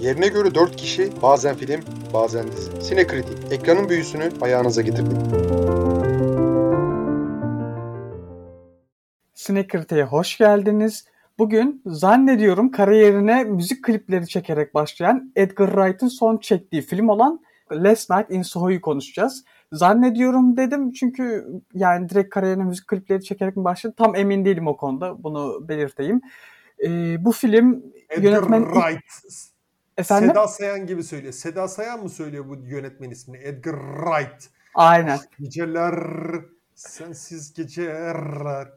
Yerine göre 4 kişi, bazen film, bazen dizi. Sinekritik, ekranın büyüsünü ayağınıza getirdik. Sinekritik'e hoş geldiniz. Bugün zannediyorum kariyerine müzik klipleri çekerek başlayan Edgar Wright'ın son çektiği film olan Last Night in Soho'yu konuşacağız. Zannediyorum dedim çünkü yani direkt kariyerine müzik klipleri çekerek mi başladı tam emin değilim o konuda bunu belirteyim. Ee, bu film Edgar yönetmen... Wright. Efendim? Seda Sayan gibi söylüyor. Seda Sayan mı söylüyor bu yönetmen ismini? Edgar Wright. Aynen. Geceler, sensiz geceler.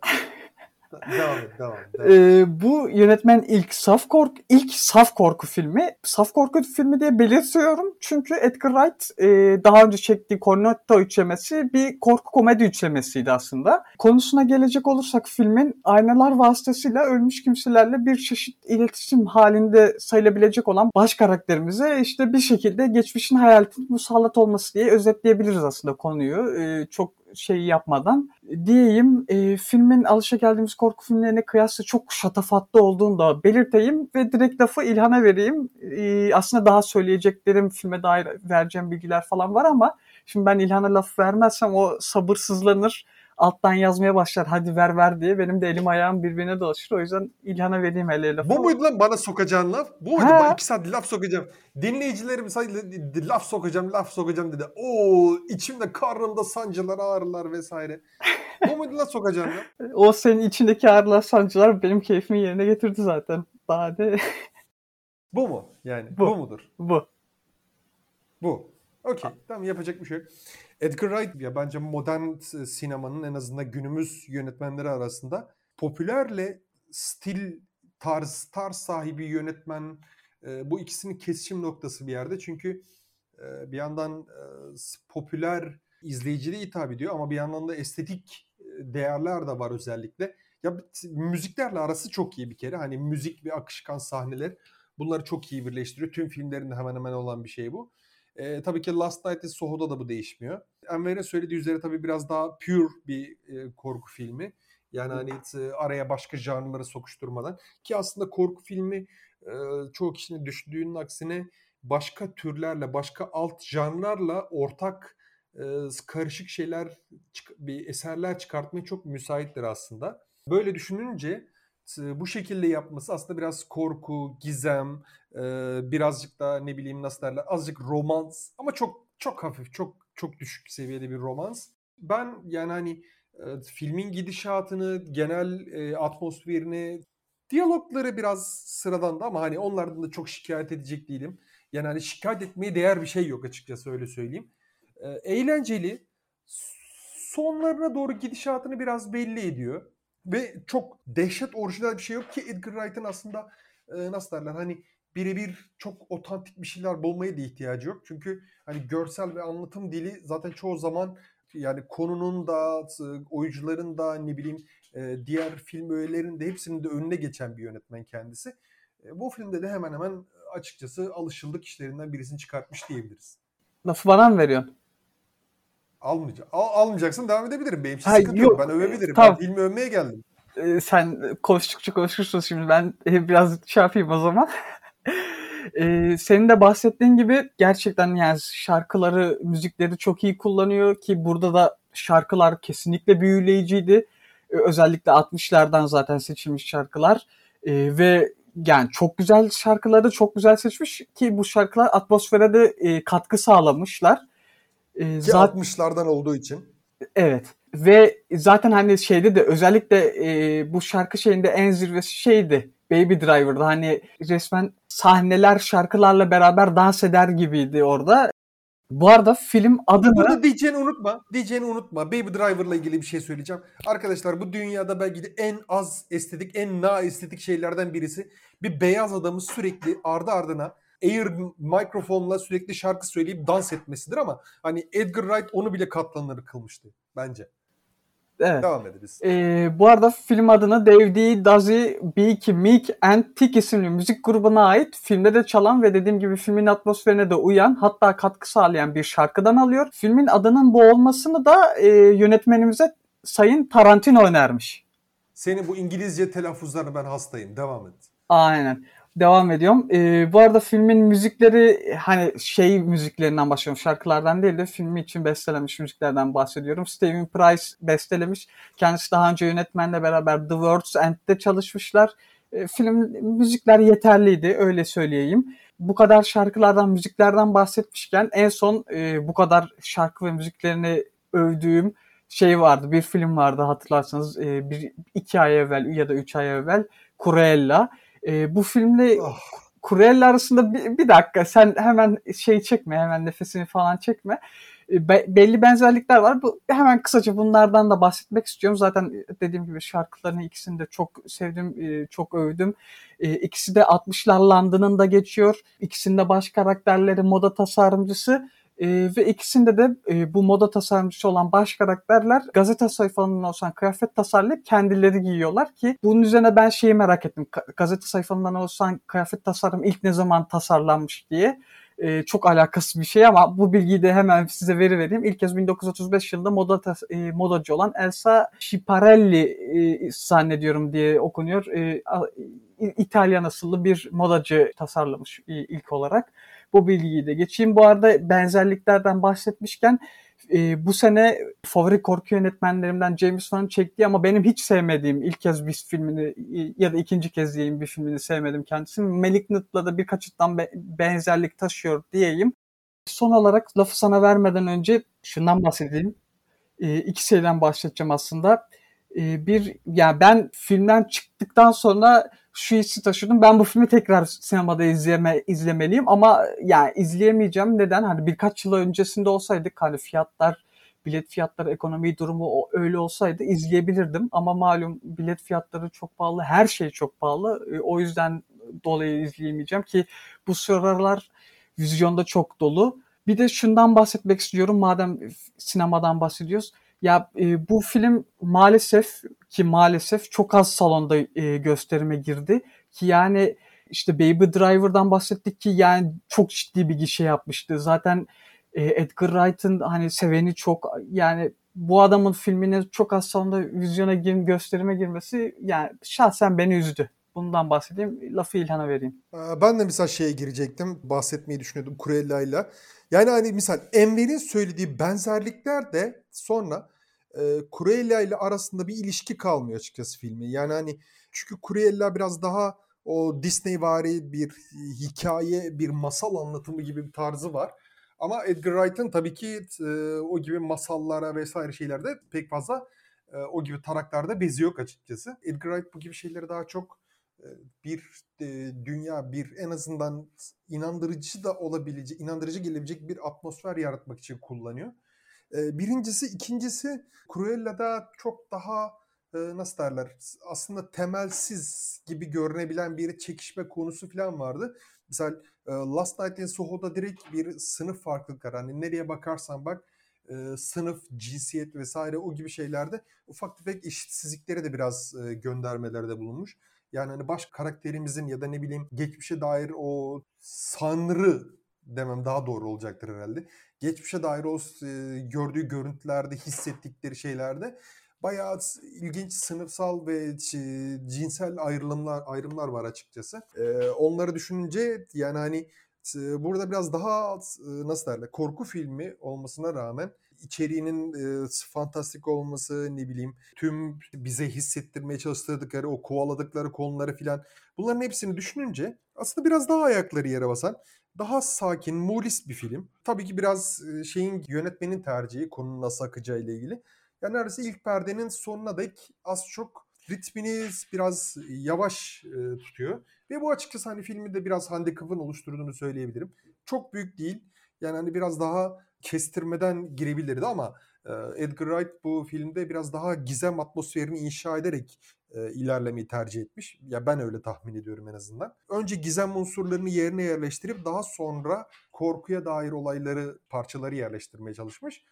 Devam et, devam et. Ee, bu yönetmen ilk saf korku ilk saf korku filmi. Saf korku filmi diye belirtiyorum çünkü Edgar Wright e, daha önce çektiği Cornetto üçlemesi bir korku komedi üçlemesiydi aslında. Konusuna gelecek olursak filmin aynalar vasıtasıyla ölmüş kimselerle bir çeşit iletişim halinde sayılabilecek olan baş karakterimize işte bir şekilde geçmişin hayaletinin musallat olması diye özetleyebiliriz aslında konuyu. E, çok şey yapmadan diyeyim e, filmin alışageldiğimiz korku filmlerine kıyasla çok şatafatlı olduğunu da belirteyim ve direkt lafı İlhan'a vereyim. E, aslında daha söyleyeceklerim filme dair vereceğim bilgiler falan var ama şimdi ben İlhan'a laf vermezsem o sabırsızlanır alttan yazmaya başlar hadi ver ver diye benim de elim ayağım birbirine dolaşır. O yüzden İlhan'a vereyim hele lafı. Bu muydu lan bana sokacağın laf? Bu muydu? Ha. Bak iki saat laf sokacağım. Dinleyicilerim sadece laf sokacağım, laf sokacağım dedi. Oo içimde karnımda sancılar, ağrılar vesaire. Bu muydu lan sokacağın laf? O senin içindeki ağrılar sancılar benim keyfimi yerine getirdi zaten. Daha ne? Bu mu? Yani bu, Bu. mudur? bu. Bu. Okey. Tamam yapacak bir şey yok. Edgar Wright ya bence modern sinemanın en azından günümüz yönetmenleri arasında popülerle stil tarz tarz sahibi yönetmen e, bu ikisinin kesişim noktası bir yerde. Çünkü e, bir yandan e, popüler izleyiciliğe hitap ediyor ama bir yandan da estetik değerler de var özellikle. Ya müziklerle arası çok iyi bir kere. Hani müzik ve akışkan sahneler bunları çok iyi birleştiriyor. Tüm filmlerinde hemen hemen olan bir şey bu. E, tabii ki Last Night in Soho'da da bu değişmiyor. Enver'in söylediği üzere tabii biraz daha pure bir e, korku filmi. Yani hani araya başka janrları sokuşturmadan. Ki aslında korku filmi e, çoğu kişinin düşündüğünün aksine başka türlerle, başka alt janrlarla ortak e, karışık şeyler, bir eserler çıkartmaya çok müsaittir aslında. Böyle düşününce bu şekilde yapması aslında biraz korku, gizem, birazcık da ne bileyim nasıl derler azıcık romans ama çok çok hafif, çok çok düşük seviyede bir romans. Ben yani hani filmin gidişatını, genel atmosferini, diyalogları biraz sıradandı ama hani onlardan da çok şikayet edecek değilim. Yani hani şikayet etmeye değer bir şey yok açıkçası öyle söyleyeyim. Eğlenceli. Sonlarına doğru gidişatını biraz belli ediyor. Ve çok dehşet orijinal bir şey yok ki Edgar Wright'ın aslında e, nasıl derler hani birebir çok otantik bir şeyler bulmaya da ihtiyacı yok. Çünkü hani görsel ve anlatım dili zaten çoğu zaman yani konunun da e, oyuncuların da ne bileyim e, diğer film öğelerinin de hepsinin de önüne geçen bir yönetmen kendisi. E, bu filmde de hemen hemen açıkçası alışıldık işlerinden birisini çıkartmış diyebiliriz. Lafı bana mı veriyorsun? Almayacak. Al, almayacaksın devam edebilirim. Benim için sıkıntı yok. yok. Ben övebilirim. Tamam. Ben filmi övmeye geldim. Ee, sen konuştukça konuşursun şimdi ben e, biraz şey yapayım o zaman. Ee, senin de bahsettiğin gibi gerçekten yani şarkıları, müzikleri çok iyi kullanıyor ki burada da şarkılar kesinlikle büyüleyiciydi. Ee, özellikle 60'lardan zaten seçilmiş şarkılar Ee, ve yani çok güzel şarkıları çok güzel seçmiş ki bu şarkılar atmosfere de e, katkı sağlamışlar. Ki zaten 60'lardan olduğu için. Evet. Ve zaten hani şeyde de özellikle e, bu şarkı şeyinde en zirvesi şeydi. Baby Driver'da hani resmen sahneler şarkılarla beraber dans eder gibiydi orada. Bu arada film adını Burada diyeceğini unutma. Diyeceğini unutma. Baby Driver'la ilgili bir şey söyleyeceğim. Arkadaşlar bu dünyada belki de en az estetik, en na estetik şeylerden birisi. Bir beyaz adamı sürekli ardı ardına Air mikrofonla sürekli şarkı söyleyip dans etmesidir ama hani Edgar Wright onu bile katlanır kılmıştı bence. evet. Devam ederiz. E, bu arada film adını Dave D, Dazzy, Beak, Meek and Tick isimli müzik grubuna ait filmde de çalan ve dediğim gibi filmin atmosferine de uyan hatta katkı sağlayan bir şarkıdan alıyor. Filmin adının bu olmasını da e, yönetmenimize Sayın Tarantino önermiş. Senin bu İngilizce telaffuzlarına ben hastayım. Devam et. Aynen. Devam ediyorum. Ee, bu arada filmin müzikleri hani şey müziklerinden başlıyorum. Şarkılardan değil de filmi için bestelemiş müziklerden bahsediyorum. Steven Price bestelemiş. Kendisi daha önce yönetmenle beraber The World's End'de çalışmışlar. Ee, film müzikler yeterliydi öyle söyleyeyim. Bu kadar şarkılardan, müziklerden bahsetmişken en son e, bu kadar şarkı ve müziklerini övdüğüm şey vardı. Bir film vardı hatırlarsanız e, bir iki ay evvel ya da üç ay evvel Cruella. E, bu filmle oh. Cruella arasında bir, bir dakika sen hemen şey çekme hemen nefesini falan çekme. E, be, belli benzerlikler var. Bu, hemen kısaca bunlardan da bahsetmek istiyorum. Zaten dediğim gibi şarkılarını ikisini de çok sevdim, e, çok övdüm. E, ikisi de 60'lar London'ında geçiyor. İkisinde baş karakterleri moda tasarımcısı. E, ve ikisinde de e, bu moda tasarımcısı olan baş karakterler gazete sayfalarından oluşan kıyafet tasarlayıp kendileri giyiyorlar ki bunun üzerine ben şeyi merak ettim. Gazete sayfalarından oluşan kıyafet tasarım ilk ne zaman tasarlanmış diye. E, çok alakası bir şey ama bu bilgiyi de hemen size veri vereyim. İlk kez 1935 yılında moda e, modacı olan Elsa Schiaparelli e, zannediyorum diye okunuyor. E, İtalyan asıllı bir modacı tasarlamış e, ilk olarak. Bu bilgiyi de geçeyim. Bu arada benzerliklerden bahsetmişken e, bu sene favori korku yönetmenlerimden James Wan'ın çektiği ama benim hiç sevmediğim ilk kez bir filmini ya da ikinci kez diyeyim bir filmini sevmedim kendisini. Malignant'la da birkaç açıdan be- benzerlik taşıyor diyeyim. Son olarak lafı sana vermeden önce şundan bahsedeyim. E, iki şeyden bahsedeceğim aslında. E, bir yani ben filmden çıktıktan sonra şu hissi taşıdım. Ben bu filmi tekrar sinemada izleme, izlemeliyim ama yani izleyemeyeceğim. Neden? Hani birkaç yıl öncesinde olsaydık hani fiyatlar, bilet fiyatları, ekonomi durumu o, öyle olsaydı izleyebilirdim. Ama malum bilet fiyatları çok pahalı, her şey çok pahalı. E, o yüzden dolayı izleyemeyeceğim ki bu sıralar vizyonda çok dolu. Bir de şundan bahsetmek istiyorum madem sinemadan bahsediyoruz. Ya e, bu film maalesef ki maalesef çok az salonda e, gösterime girdi ki yani işte Baby Driver'dan bahsettik ki yani çok ciddi bir gişe yapmıştı. Zaten e, Edgar Wright'ın hani seveni çok yani bu adamın filmine çok az salonda vizyona gir, gösterime girmesi yani şahsen beni üzdü. Bundan bahsedeyim. Lafı İlhan'a vereyim. Ben de misal şeye girecektim. Bahsetmeyi düşünüyordum Cruella'yla. Yani hani misal Enver'in söylediği benzerlikler de sonra e, Cruella ile arasında bir ilişki kalmıyor açıkçası filmi. Yani hani çünkü Cruella biraz daha o Disney vari bir hikaye, bir masal anlatımı gibi bir tarzı var. Ama Edgar Wright'ın tabii ki e, o gibi masallara vesaire şeylerde pek fazla e, o gibi taraklarda bezi yok açıkçası. Edgar Wright bu gibi şeyleri daha çok e, bir e, dünya, bir en azından inandırıcı da olabilecek, inandırıcı gelebilecek bir atmosfer yaratmak için kullanıyor. Birincisi, ikincisi Cruella'da çok daha nasıl derler aslında temelsiz gibi görünebilen bir çekişme konusu falan vardı. Mesela Last Night in Soho'da direkt bir sınıf farklılıkları hani nereye bakarsan bak sınıf, cinsiyet vesaire o gibi şeylerde ufak tefek eşitsizliklere de biraz göndermelerde bulunmuş. Yani hani baş karakterimizin ya da ne bileyim geçmişe dair o sanrı demem daha doğru olacaktır herhalde geçmişe dair o e, gördüğü görüntülerde, hissettikleri şeylerde bayağı ilginç sınıfsal ve cinsel ayrımlar ayrımlar var açıkçası. E, onları düşününce yani hani burada biraz daha nasıl derler korku filmi olmasına rağmen içeriğinin e, fantastik olması ne bileyim tüm bize hissettirmeye çalıştırdıkları o kovaladıkları konuları filan bunların hepsini düşününce aslında biraz daha ayakları yere basan daha sakin, mulis bir film. Tabii ki biraz şeyin yönetmenin tercihi konunun nasıl akacağı ile ilgili. Yani neredeyse ilk perdenin sonuna dek az çok ritmini biraz yavaş e, tutuyor. Ve bu açıkçası hani filmi de biraz handikapın oluşturduğunu söyleyebilirim. Çok büyük değil. Yani hani biraz daha kestirmeden girebilirdi ama Edgar Wright bu filmde biraz daha gizem atmosferini inşa ederek e, ilerlemeyi tercih etmiş. Ya ben öyle tahmin ediyorum en azından. Önce gizem unsurlarını yerine yerleştirip daha sonra korkuya dair olayları, parçaları yerleştirmeye çalışmış.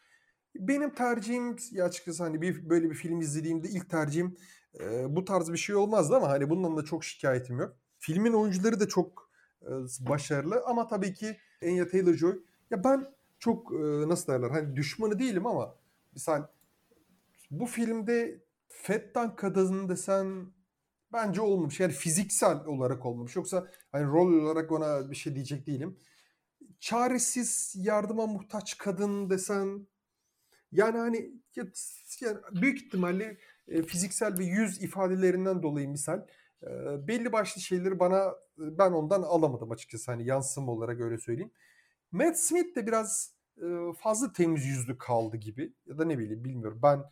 Benim tercihim ya açıkçası hani bir böyle bir film izlediğimde ilk tercihim e, bu tarz bir şey olmazdı ama hani bundan da çok şikayetim yok. Filmin oyuncuları da çok e, başarılı ama tabii ki Anya Taylor-Joy ya ben çok e, nasıl derler hani düşmanı değilim ama misal bu filmde Fettan kadın desen bence olmamış. Yani fiziksel olarak olmamış. Yoksa hani rol olarak ona bir şey diyecek değilim. Çaresiz, yardıma muhtaç kadın desen yani hani yani büyük ihtimalle e, fiziksel ve yüz ifadelerinden dolayı misal e, belli başlı şeyleri bana ben ondan alamadım açıkçası hani yansıma olarak öyle söyleyeyim. Matt Smith de biraz e, fazla temiz yüzlü kaldı gibi ya da ne bileyim bilmiyorum. Ben e,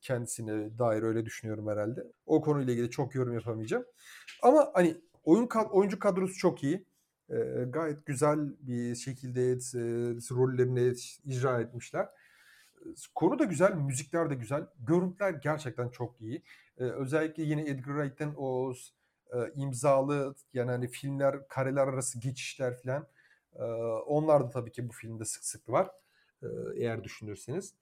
kendisine dair öyle düşünüyorum herhalde. O konuyla ilgili çok yorum yapamayacağım. Ama hani oyun oyuncu kadrosu çok iyi. E, gayet güzel bir şekilde e, rollerini icra etmişler. Konu da güzel, müzikler de güzel. Görüntüler gerçekten çok iyi. Ee, özellikle yine Edgar Wright'ten o e, imzalı yani hani filmler, kareler arası geçişler falan. E, onlar da tabii ki bu filmde sık sık var. E, eğer düşünürseniz.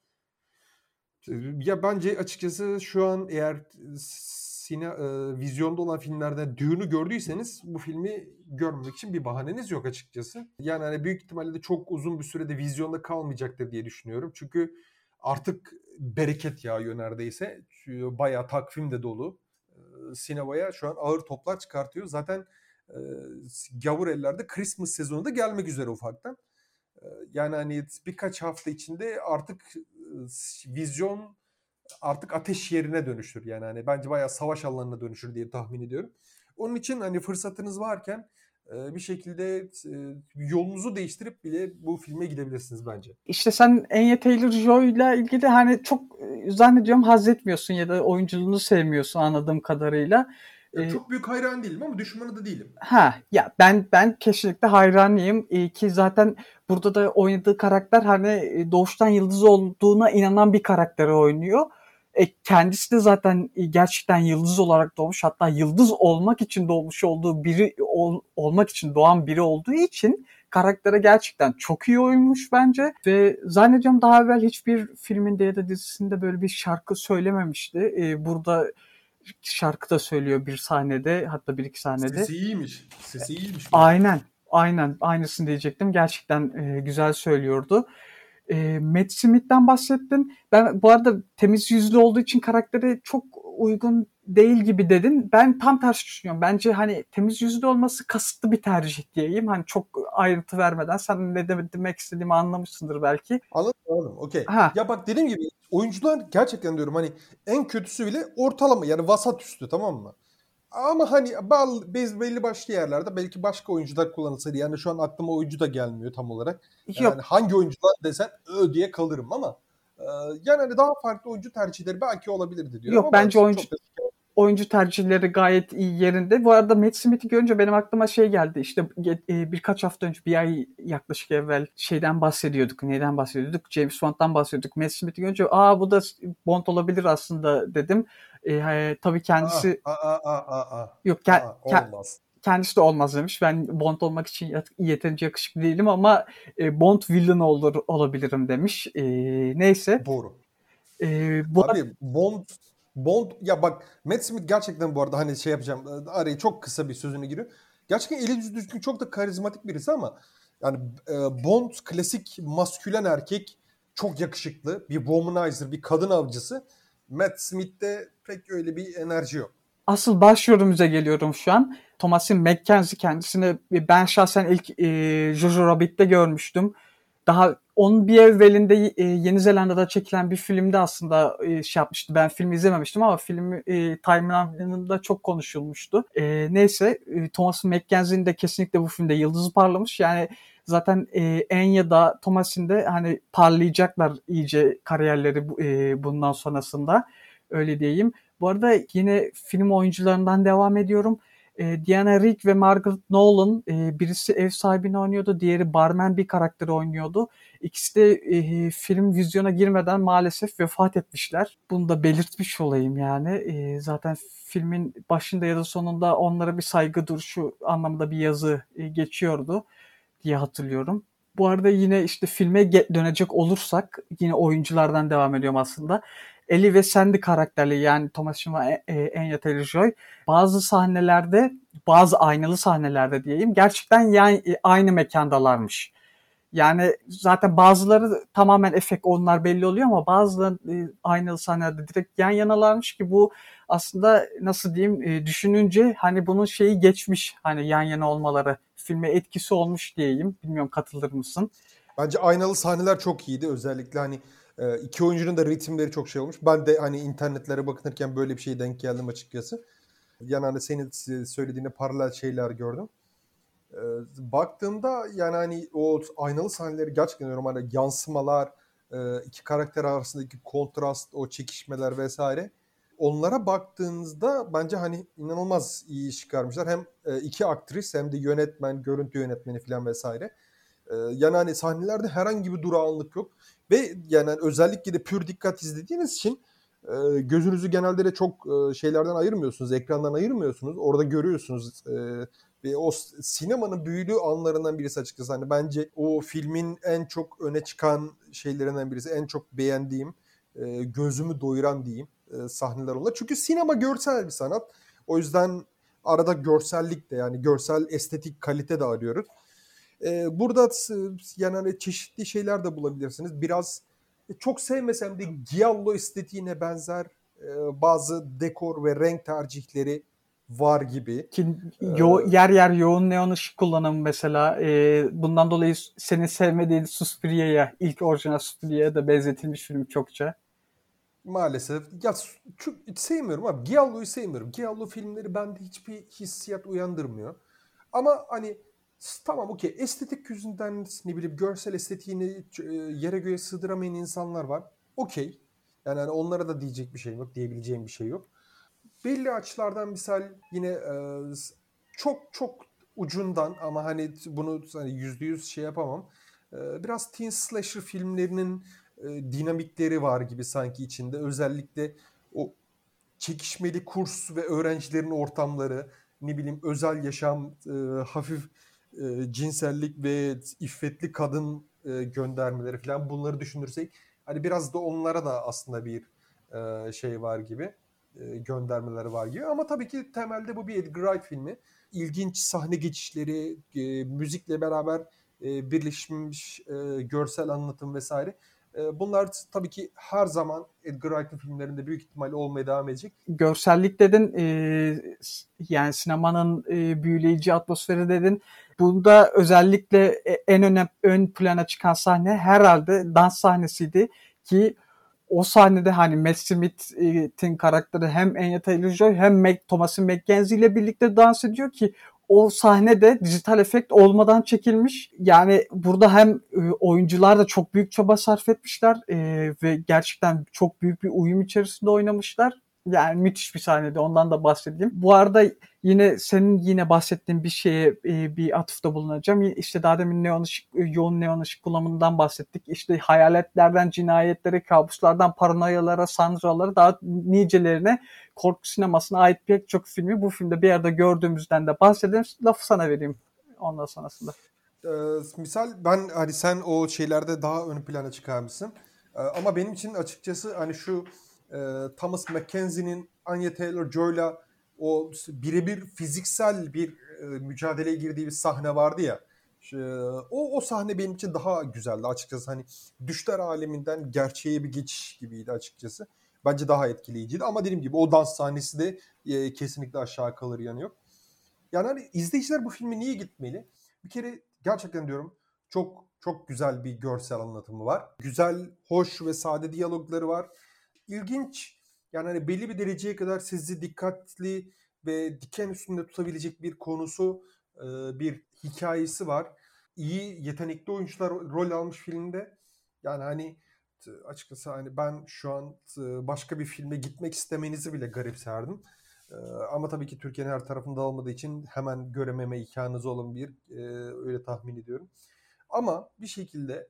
Ya bence açıkçası şu an eğer sine, e, vizyonda olan filmlerden düğünü gördüyseniz bu filmi görmemek için bir bahaneniz yok açıkçası. Yani hani büyük ihtimalle de çok uzun bir sürede vizyonda kalmayacaktır diye düşünüyorum. Çünkü artık bereket yağıyor neredeyse. Bayağı takvim de dolu. Sinemaya şu an ağır toplar çıkartıyor. Zaten e, gavur ellerde Christmas sezonu da gelmek üzere ufaktan. Yani hani birkaç hafta içinde artık vizyon artık ateş yerine dönüşür. Yani hani bence bayağı savaş alanına dönüşür diye tahmin ediyorum. Onun için hani fırsatınız varken bir şekilde yolunuzu değiştirip bile bu filme gidebilirsiniz bence. İşte sen Anya Taylor-Joy ile ilgili hani çok zannediyorum haz etmiyorsun ya da oyunculuğunu sevmiyorsun anladığım kadarıyla. Ya çok büyük hayran değilim ama düşmanı da değilim. Ha ya ben ben kesinlikle hayranıyım ee, ki zaten burada da oynadığı karakter hani doğuştan yıldız olduğuna inanan bir karakteri oynuyor. E, kendisi de zaten e, gerçekten yıldız olarak doğmuş hatta yıldız olmak için doğmuş olduğu biri ol, olmak için doğan biri olduğu için karaktere gerçekten çok iyi oymuş bence ve zannediyorum daha evvel hiçbir filminde ya da dizisinde böyle bir şarkı söylememişti. E, burada şarkı da söylüyor bir sahnede hatta bir iki sahnede. Sesi iyiymiş. Sesi iyiymiş. Aynen. Aynen. Aynısını diyecektim. Gerçekten e, güzel söylüyordu. E, Matt Smith'ten bahsettin. Ben bu arada temiz yüzlü olduğu için karakteri çok uygun değil gibi dedin. Ben tam tersi düşünüyorum. Bence hani temiz yüzlü olması kasıtlı bir tercih diyeyim. Hani çok ayrıntı vermeden sen ne demek istediğimi anlamışsındır belki. Anladım anladım. Okey. Ya bak dediğim gibi oyuncular gerçekten diyorum hani en kötüsü bile ortalama yani vasat üstü tamam mı? Ama hani belli başlı yerlerde belki başka oyuncular kullanılsaydı. Yani şu an aklıma oyuncu da gelmiyor tam olarak. Yani Yok. hangi oyuncular desen ö diye kalırım ama yani hani daha farklı oyuncu tercihleri belki olabilirdi diyor. Yok bence oyuncu çok oyuncu tercihleri gayet iyi yerinde. Bu arada Matt Smith'i görünce benim aklıma şey geldi. İşte e, birkaç hafta önce bir ay yaklaşık evvel şeyden bahsediyorduk. Neyden bahsediyorduk? James Bond'dan bahsediyorduk. Matt Smith'i görünce aa bu da Bond olabilir aslında dedim. E, tabii kendisi aa, aa, aa, aa. yok ke- aa, olmaz. kendisi de olmaz demiş. Ben Bond olmak için yeterince yakışıklı değilim ama e, Bond villain olur olabilirim demiş. E, neyse. Doğru. E, bu Abi Bond Bond ya bak Matt Smith gerçekten bu arada hani şey yapacağım arayı çok kısa bir sözünü giriyor. Gerçekten eli yüzü düzgün çok da karizmatik birisi ama yani e, Bond klasik maskülen erkek çok yakışıklı bir womanizer bir kadın avcısı. Matt Smith'te pek öyle bir enerji yok. Asıl başrolümüze geliyorum şu an. Thomasin McKenzie kendisini ben şahsen ilk e, Jojo Rabbit'te görmüştüm. Daha onun bir evvelinde e, Yeni Zelanda'da çekilen bir filmde aslında e, şey yapmıştı. Ben filmi izlememiştim ama film e, timeline'ında çok konuşulmuştu. Neyse Thomas McKenzie'nin de kesinlikle bu filmde yıldızı parlamış. Yani zaten e, Enya'da Thomas'in de hani parlayacaklar iyice kariyerleri bundan sonrasında. Öyle diyeyim. Bu arada yine film oyuncularından devam ediyorum. E, Diana Rigg ve Margaret Nolan e, birisi ev sahibini oynuyordu, diğeri barmen bir karakteri oynuyordu. İkisi de e, film vizyona girmeden maalesef vefat etmişler. Bunu da belirtmiş olayım yani. E, zaten filmin başında ya da sonunda onlara bir saygı duruşu anlamında bir yazı e, geçiyordu diye hatırlıyorum. Bu arada yine işte filme dönecek olursak yine oyunculardan devam ediyorum aslında. Ellie ve Sandy karakterli yani Thomas Shelby ve Anya Taylor-Joy bazı sahnelerde bazı aynalı sahnelerde diyeyim gerçekten yani aynı mekandalarmış. Yani zaten bazıları tamamen efekt onlar belli oluyor ama bazıları e, aynalı sahnelerde direkt yan yanalarmış ki bu aslında nasıl diyeyim e, düşününce hani bunun şeyi geçmiş hani yan yana olmaları filme etkisi olmuş diyeyim. Bilmiyorum katılır mısın? Bence aynalı sahneler çok iyiydi. Özellikle hani e, iki oyuncunun da ritimleri çok şey olmuş. Ben de hani internetlere bakınırken böyle bir şeye denk geldim açıkçası. Yani hani senin söylediğine paralel şeyler gördüm. E, baktığımda yani hani o aynalı sahneleri gerçekten normalde yansımalar, e, iki karakter arasındaki kontrast, o çekişmeler vesaire. Onlara baktığınızda bence hani inanılmaz iyi iş çıkarmışlar. Hem iki aktris hem de yönetmen, görüntü yönetmeni falan vesaire. Yani hani sahnelerde herhangi bir durağanlık yok. Ve yani özellikle de pür dikkat izlediğiniz için gözünüzü genelde de çok şeylerden ayırmıyorsunuz. Ekrandan ayırmıyorsunuz. Orada görüyorsunuz. Ve o sinemanın büyülü anlarından birisi açıkçası. Hani bence o filmin en çok öne çıkan şeylerinden birisi. En çok beğendiğim, gözümü doyuran diyeyim sahneler onlar. Çünkü sinema görsel bir sanat. O yüzden arada görsellik de yani görsel estetik kalite de arıyoruz. E, burada yani hani çeşitli şeyler de bulabilirsiniz. Biraz e, çok sevmesem de Giallo estetiğine benzer e, bazı dekor ve renk tercihleri var gibi. Ki yo- ee, yer yer yoğun neon ışık kullanımı mesela. E, bundan dolayı senin sevmediğin Suspiria'ya, ilk orijinal Suspiria'ya da benzetilmiş film çokça. Maalesef. Ya çok sevmiyorum abi. Giallo'yu sevmiyorum. Giallo filmleri bende hiçbir hissiyat uyandırmıyor. Ama hani tamam okey estetik yüzünden ne bileyim görsel estetiğini e, yere göğe sığdıramayan insanlar var. Okey. Yani hani onlara da diyecek bir şey yok, diyebileceğim bir şey yok. Belli açılardan misal yine e, çok çok ucundan ama hani bunu hani yüzde yüz şey yapamam. E, biraz teen slasher filmlerinin dinamikleri var gibi sanki içinde. Özellikle o çekişmeli kurs ve öğrencilerin ortamları, ne bileyim özel yaşam, e, hafif e, cinsellik ve iffetli kadın e, göndermeleri falan bunları düşünürsek hani biraz da onlara da aslında bir e, şey var gibi e, göndermeleri var gibi ama tabii ki temelde bu bir Edgar Wright filmi. İlginç sahne geçişleri, e, müzikle beraber e, birleşmiş e, görsel anlatım vesaire Bunlar tabii ki her zaman Edgar Wright'ın filmlerinde büyük ihtimalle olmaya devam edecek. Görsellik dedin, e, yani sinemanın e, büyüleyici atmosferi dedin. Bunda özellikle en önem, ön plana çıkan sahne herhalde dans sahnesiydi ki o sahnede hani Matt Smith'in karakteri hem Anya Taylor-Joy hem Mac, Thomas'ın McKenzie ile birlikte dans ediyor ki o sahne de dijital efekt olmadan çekilmiş. Yani burada hem e, oyuncular da çok büyük çaba sarf etmişler e, ve gerçekten çok büyük bir uyum içerisinde oynamışlar. Yani müthiş bir sahnede ondan da bahsedeyim. Bu arada yine senin yine bahsettiğin bir şeye e, bir atıfta bulunacağım. İşte daha demin neon ışık, e, yoğun neon ışık kullanımından bahsettik. İşte hayaletlerden, cinayetlere, kabuslardan, paranoyalara, sandralara daha nicelerine korku sinemasına ait pek çok filmi bu filmde bir yerde gördüğümüzden de bahsedelim. Lafı sana vereyim ondan sonrasında. Ee, misal ben hani sen o şeylerde daha ön plana çıkarmışsın. Ee, ama benim için açıkçası hani şu e, Thomas Mackenzie'nin Anya Taylor-Joy'la o birebir fiziksel bir e, mücadeleye girdiği bir sahne vardı ya. O, o sahne benim için daha güzeldi açıkçası. Hani düşler aleminden gerçeğe bir geçiş gibiydi açıkçası. Bence daha etkileyiciydi ama dediğim gibi o dans sahnesi de e, kesinlikle aşağı kalır yanı yok. Yani hani izleyiciler bu filmi niye gitmeli? Bir kere gerçekten diyorum çok çok güzel bir görsel anlatımı var. Güzel, hoş ve sade diyalogları var ilginç yani hani belli bir dereceye kadar sizi dikkatli ve diken üstünde tutabilecek bir konusu, bir hikayesi var. İyi, yetenekli oyuncular rol almış filmde. Yani hani açıkçası hani ben şu an başka bir filme gitmek istemenizi bile garipserdim. Ama tabii ki Türkiye'nin her tarafında olmadığı için hemen görememe imkanınız olan bir öyle tahmin ediyorum. Ama bir şekilde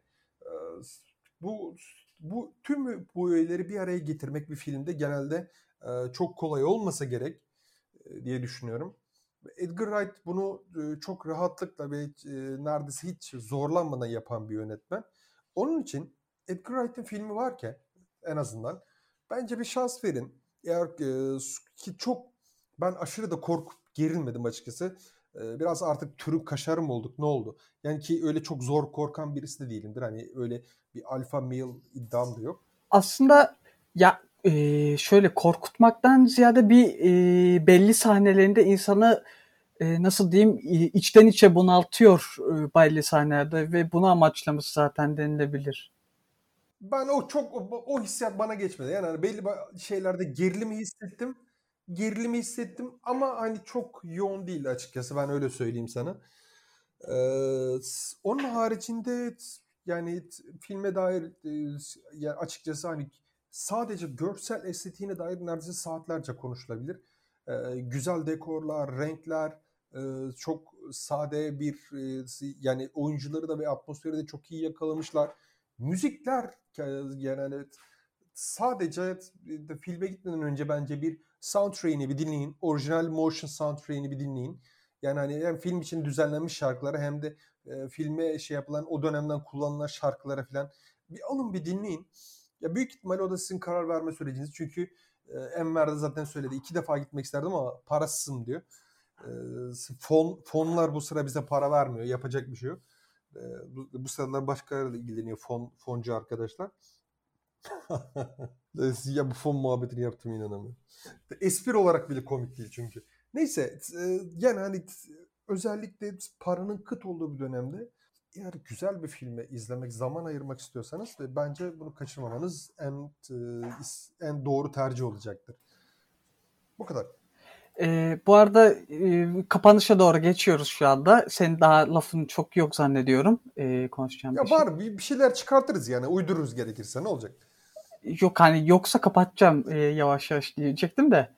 bu bu tüm bu öğeleri bir araya getirmek bir filmde genelde e, çok kolay olmasa gerek e, diye düşünüyorum. Edgar Wright bunu e, çok rahatlıkla ve e, neredeyse hiç zorlanmadan yapan bir yönetmen. Onun için Edgar Wright'ın filmi varken en azından bence bir şans verin. Eğer e, ki çok ben aşırı da korkup gerilmedim açıkçası. e, biraz artık türü kaşarı mı olduk ne oldu? Yani ki öyle çok zor korkan birisi de değilimdir. Hani öyle bir alfa male iddiam da yok. Aslında ya e, şöyle korkutmaktan ziyade bir e, belli sahnelerinde insanı e, nasıl diyeyim içten içe bunaltıyor e, belli sahnelerde ve bunu amaçlamış zaten denilebilir. Ben o çok o, hissiyat bana geçmedi. Yani hani belli şeylerde gerilimi hissettim. Gerilimi hissettim ama hani çok yoğun değil açıkçası. Ben öyle söyleyeyim sana. Ee, onun haricinde yani filme dair e, yani açıkçası hani sadece görsel estetiğine dair neredeyse saatlerce konuşulabilir. Ee, güzel dekorlar, renkler, çok sade bir e, yani oyuncuları da ve atmosferi de çok iyi yakalamışlar. Müzikler yani hani sadece filme gitmeden önce bence bir soundtrack'ini bir dinleyin. Orijinal motion soundtrack'ini bir dinleyin. Yani hani hem film için düzenlenmiş şarkıları hem de e, filme şey yapılan o dönemden kullanılan şarkılara falan bir alın bir dinleyin. Ya büyük ihtimalle o da sizin karar verme süreciniz. Çünkü e, Enver de zaten söyledi. iki defa gitmek isterdim ama parasızım diyor. E, fon, fonlar bu sıra bize para vermiyor. Yapacak bir şey yok. E, bu, bu sıralar başkalarıyla ilgileniyor fon, foncu arkadaşlar. ya bu fon muhabbetini yaptım inanamıyorum. Espri olarak bile komik değil çünkü. Neyse e, yani hani özellikle paranın kıt olduğu bir dönemde eğer güzel bir filme izlemek, zaman ayırmak istiyorsanız ve bence bunu kaçırmamanız en e, en doğru tercih olacaktır. Bu kadar. E, bu arada e, kapanışa doğru geçiyoruz şu anda. Senin daha lafın çok yok zannediyorum e, konuşacağım. Ya bir var şey. bir şeyler çıkartırız yani uydururuz gerekirse ne olacak? Yok hani yoksa kapatacağım e, yavaş yavaş diyecektim de.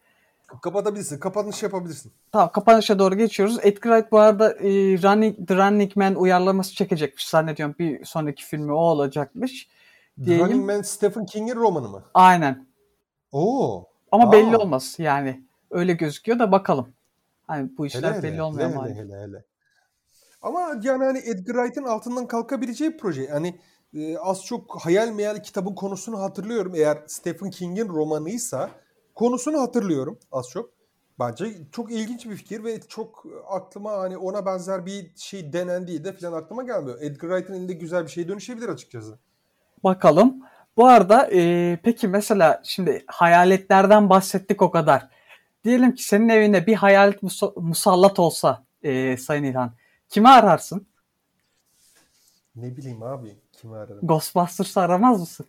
Kapatabilirsin. Kapanış yapabilirsin. Tamam kapanışa doğru geçiyoruz. Edgar Wright bu arada e, Running, The Running Man uyarlaması çekecekmiş. Zannediyorum bir sonraki filmi o olacakmış. Diyeyim. The Running Man Stephen King'in romanı mı? Aynen. Oo. Ama Aa. belli olmaz yani. Öyle gözüküyor da bakalım. Hani bu işler hele, belli hele, olmuyor hele, hele, hele, hele. Ama yani hani Edgar Wright'ın altından kalkabileceği bir proje. Hani e, az çok hayal meyal kitabın konusunu hatırlıyorum. Eğer Stephen King'in romanıysa konusunu hatırlıyorum az çok. Bence çok ilginç bir fikir ve çok aklıma hani ona benzer bir şey denendiği de falan aklıma gelmiyor. Edgar Wright'ın elinde güzel bir şey dönüşebilir açıkçası. Bakalım. Bu arada e, peki mesela şimdi hayaletlerden bahsettik o kadar. Diyelim ki senin evinde bir hayalet mus- musallat olsa e, Sayın İlhan. Kimi ararsın? Ne bileyim abi kimi ararım? Ghostbusters'ı aramaz mısın?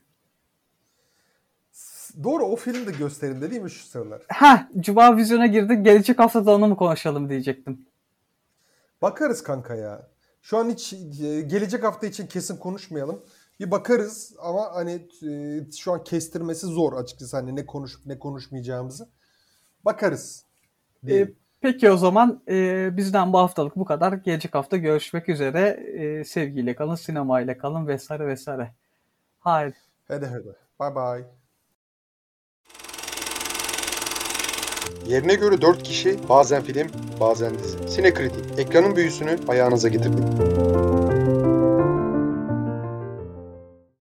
Doğru o film de gösterimde değil mi şu sıralar? Ha, Cuma vizyona girdi. Gelecek hafta da onu mu konuşalım diyecektim. Bakarız kanka ya. Şu an hiç e, gelecek hafta için kesin konuşmayalım. Bir bakarız ama hani e, şu an kestirmesi zor açıkçası hani ne konuşup ne konuşmayacağımızı. Bakarız. E, peki o zaman e, bizden bu haftalık bu kadar. Gelecek hafta görüşmek üzere. E, sevgiyle kalın, sinemayla kalın vesaire vesaire. Haydi. Hadi hadi. Bye bye. Yerine göre 4 kişi bazen film, bazen dizi. Sinekritik ekranın büyüsünü ayağınıza getirdik.